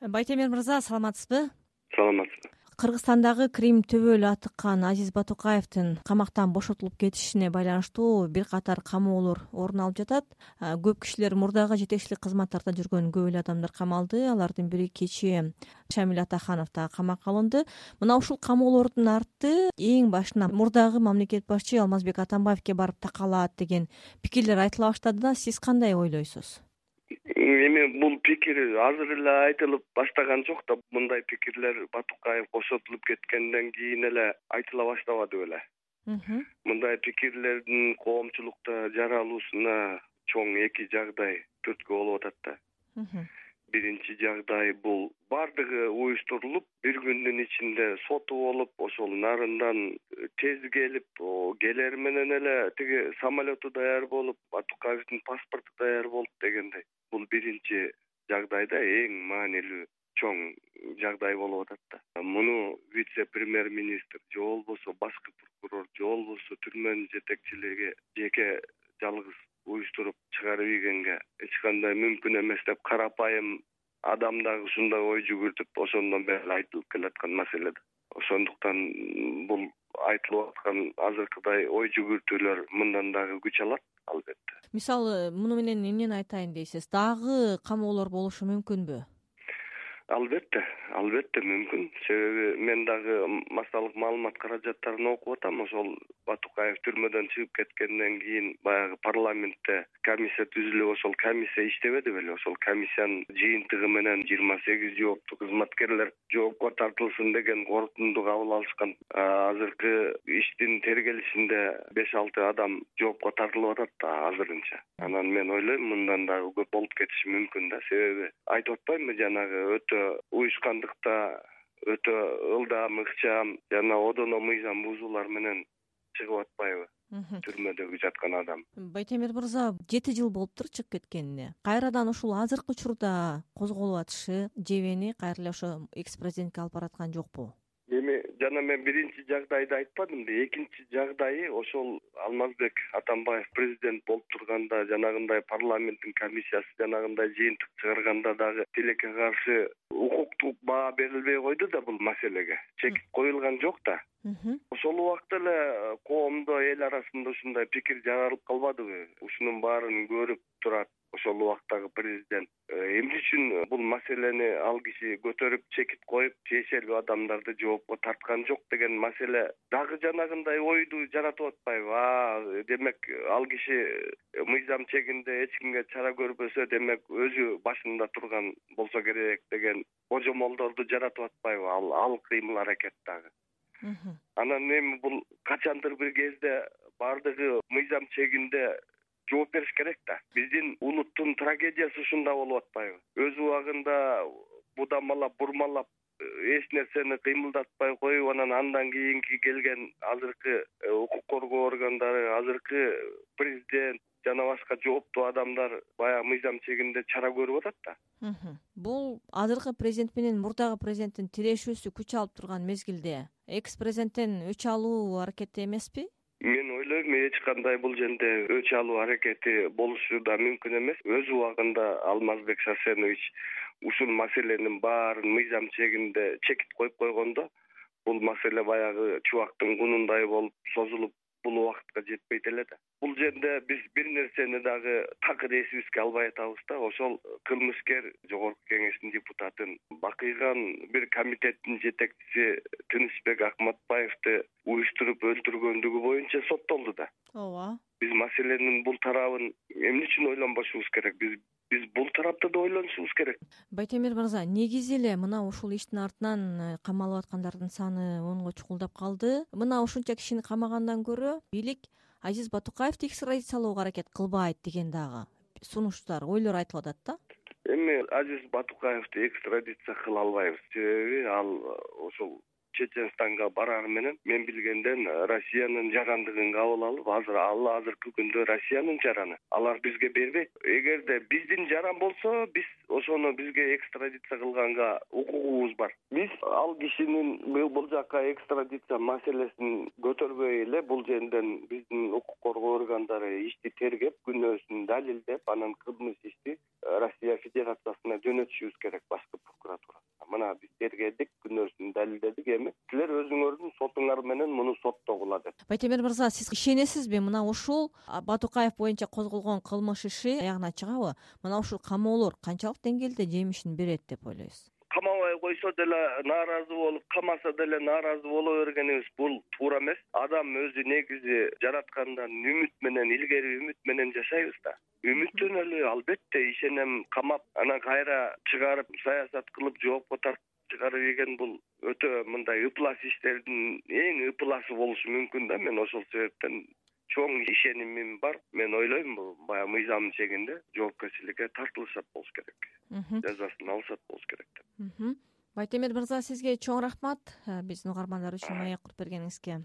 байтемир мырза саламатсызбы? Саламатсызбы. Кыргызстандагы крим төбөлү атыккан азиз батукаевдин камактан бошотулуп кетишине байланыштуу бир катар камоолор орун алып жатат. Көп кишилер мурдагы жетекчилик кызматтарда жүргөн көп эле адамдар камалды алардын бири кечээ шамиль атаханов дагы камакка алынды. Мына ушул камоолордун арты эң башынан мурдагы мамлекет башчы алмазбек атамбаевке барып такалат деген пикирлер айтыла баштады да. Сиз кандай ойлойсуз эми бул пикир азыр эле айтылып баштаган жок да. Мындай пикирлер батукаев бошотулуп кеткенден кийин эле айтыла баштабады беле мындай пикирлердин коомчулукта жаралуусуна чоң эки жагдай түрткү болуп атат да биринчи жагдай бул. Баардыгы уюштурулуп бир күндүн ичинде соту болуп ошол нарындан тез келип келери менен эле тиги самолету даяр болуп батукаевдин паспорту даяр болуп дегендей. Бул биринчи жагдай да эң маанилүү чоң жагдай болуп атат да. Муну вице премьер министр же болбосо башкы прокурор же болбосо түрмөнүн жетекчилиги жеке жалгыз уюштуруп чыгарып ийгенге эч кандай мүмкүн эмес деп карапайым адам дагы ушундай ой жүгүртүп ошондон бери айтылып келаткан маселе да ошондуктан бул айтылып аткан азыркыдай ой жүгүртүүлөр мындан дагы күч алат албетте. Мисалы муну менен эмнени айтайын дейсиз дагы камоолор болушу мүмкүнбү албетте албетте мүмкүн. Себеби мен дагы массалык маалымат каражаттарын окуп атам. Ошол батукаев түрмөдөн чыгып кеткенден кийин баягы парламентте комиссия түзүлүп ошол комиссия иштебеди беле. Ошол комиссиянын жыйынтыгы менен жыйырма сегиз жооптуу кызматкерлер жоопко тартылсын деген корутунду кабыл алышкан азыркы иштин тергелишинде беш алты адам жоопко тартылып атат да азырынча. Анан мен ойлойм мындан дагы көп болуп кетиши мүмкүн да. Себеби айтып атпаймынбы жанагы өтө уюшкандыкта өтө ылдам ыкчам жана одоно мыйзам бузуулар менен чыгып атпайбы? Түрмөдөгү жаткан адам. Байтемир мырза жети жыл болуптур чыгып кеткенине. Кайрадан ушул азыркы учурда козголуп атышы жебени кайра эле ошо экс президентке алып бараткан жокпу эми жана мен биринчи жагдайды айтпадымбы экинчи жагдайы ошол алмазбек атамбаев президент болуп турганда жанагындай парламенттин комиссиясы жанагындай жыйынтык чыгарганда дагы тилекке каршы укуктук баа берилбей койду да бул маселеге. Чек коюлган жок да. Ошол убакта эле коомдо эл арасында ушундай пикир жаралып калбадыбы? Ушунун баарын көрүп турат ошол убактагы президент э, эмне үчүн бул маселени ал киши көтөрүп чекит коюп тиешелүү адамдарды жоопко тарткан жок деген маселе дагы жанагындай ойду жаратып атпайбы? А демек ал киши мыйзам чегинде эч кимге чара көрбөсө демек өзү башында турган болсо керек деген божомолдорду жаратып атпайбы? Ал ал кыймыл аракет дагы. Анан эми бул качандыр бир кезде баардыгы мыйзам чегинде жооп бериш керек да. Биздин улуттун трагедиясы ушунда болуп атпайбы. Өз убагында будамалап бурмалап э, эч нерсени кыймылдатпай коюп анан андан кийинки келген азыркы э, укук коргоо органдары азыркы президент жана башка жооптуу адамдар баягы мыйзам чегинде чара көрүп атат да. Бул азыркы президент менен мурдагы президенттин тирешүүсү күч алып турган мезгилде экс президенттен өч алуу аракети эмеспи мен ойлойм эч кандай бул жерде өч алуу аракети болушу да мүмкүн эмес. Өз убагында алмазбек шарсенович ушул маселенин баарын мыйзам чегинде чекит коюп койгондо бул маселе баягы чубактын кунундай болуп созулуп бул убакытка жетпейт эле да. Бул жерде биз бир нерсени дагы такыр эсибизге албай атабыз да. Ошол кылмышкер жогорку кеңештин депутатын бакыйган бир комитеттин жетекчиси тынычбек акматбаевди уюштуруп өлтүргөндүгү боюнча соттолду да. Ооба биз маселенин бул тарабын эмне үчүн ойлонбошубуз керек? Биз биз бул тарапты да ойлонушубуз керек. Байтемир мырза негизи эле мына ушул иштин артынан э, камалып аткандардын саны онго чукулдап калды. Мына ушунча кишини камагандан көрө бийлик азиз батукаевди экстрадициялоого аракет кылбайт деген дагы сунуштар ойлор айтылып атат да. Эми азиз батукаевди экстрадиция кыла албайбыз себеби ал ошол чеченстанга барары менен мен билгенден россиянын жарандыгын кабыл алып азыр ал азыркы күндө россиянын жараны. Алар бизге бербейт. Эгерде биздин жаран болсо биз ошону бизге экстрадиция кылганга укугубуз бар. Биз ал кишинин бул жака экстрадиция маселесин көтөрбөй эле бул жерден биздин укук коргоо органдары ишти тергеп күнөөсүн далилдеп анан кылмыш ишти россия федерациясына жөнөтүшүбүз керек башкы прокуратурага. Жана биз тергедик күнөөсүн далилдедик эми силер өзүңөрдүн сотуңар менен муну байтемир мырза сиз ишенесизби? Мына ушул батукаев боюнча козголгон кылмыш иши аягына чыгабы мына ушул камоолор канчалык деңгээлде жемишин берет деп ойлойсуз камабай койсо деле нааразы болуп камаса деле нааразы боло бергенибиз бул туура эмес. Адам өзү негизи жараткандан үмүт менен илгери үмүт менен жашайбыз да. Үмүттөнөлү албетте ишенем камап анан кайра чыгарып саясат кылып жоопко тартып чыгарып ийген бул өтө мындай ыплас иштердин эң ыпласы болушу мүмкүн да. Мен ошол себептен чоң ишенимим бар. Мен ойлойм бул баягы мыйзамдын чегинде жоопкерчиликке тартылышат болуш керек. Жазасын алышат болуш керек деп. Байтемир мырза сизге чоң рахмат. Э, биздин угармандар үчүн маек куруп бергениңизге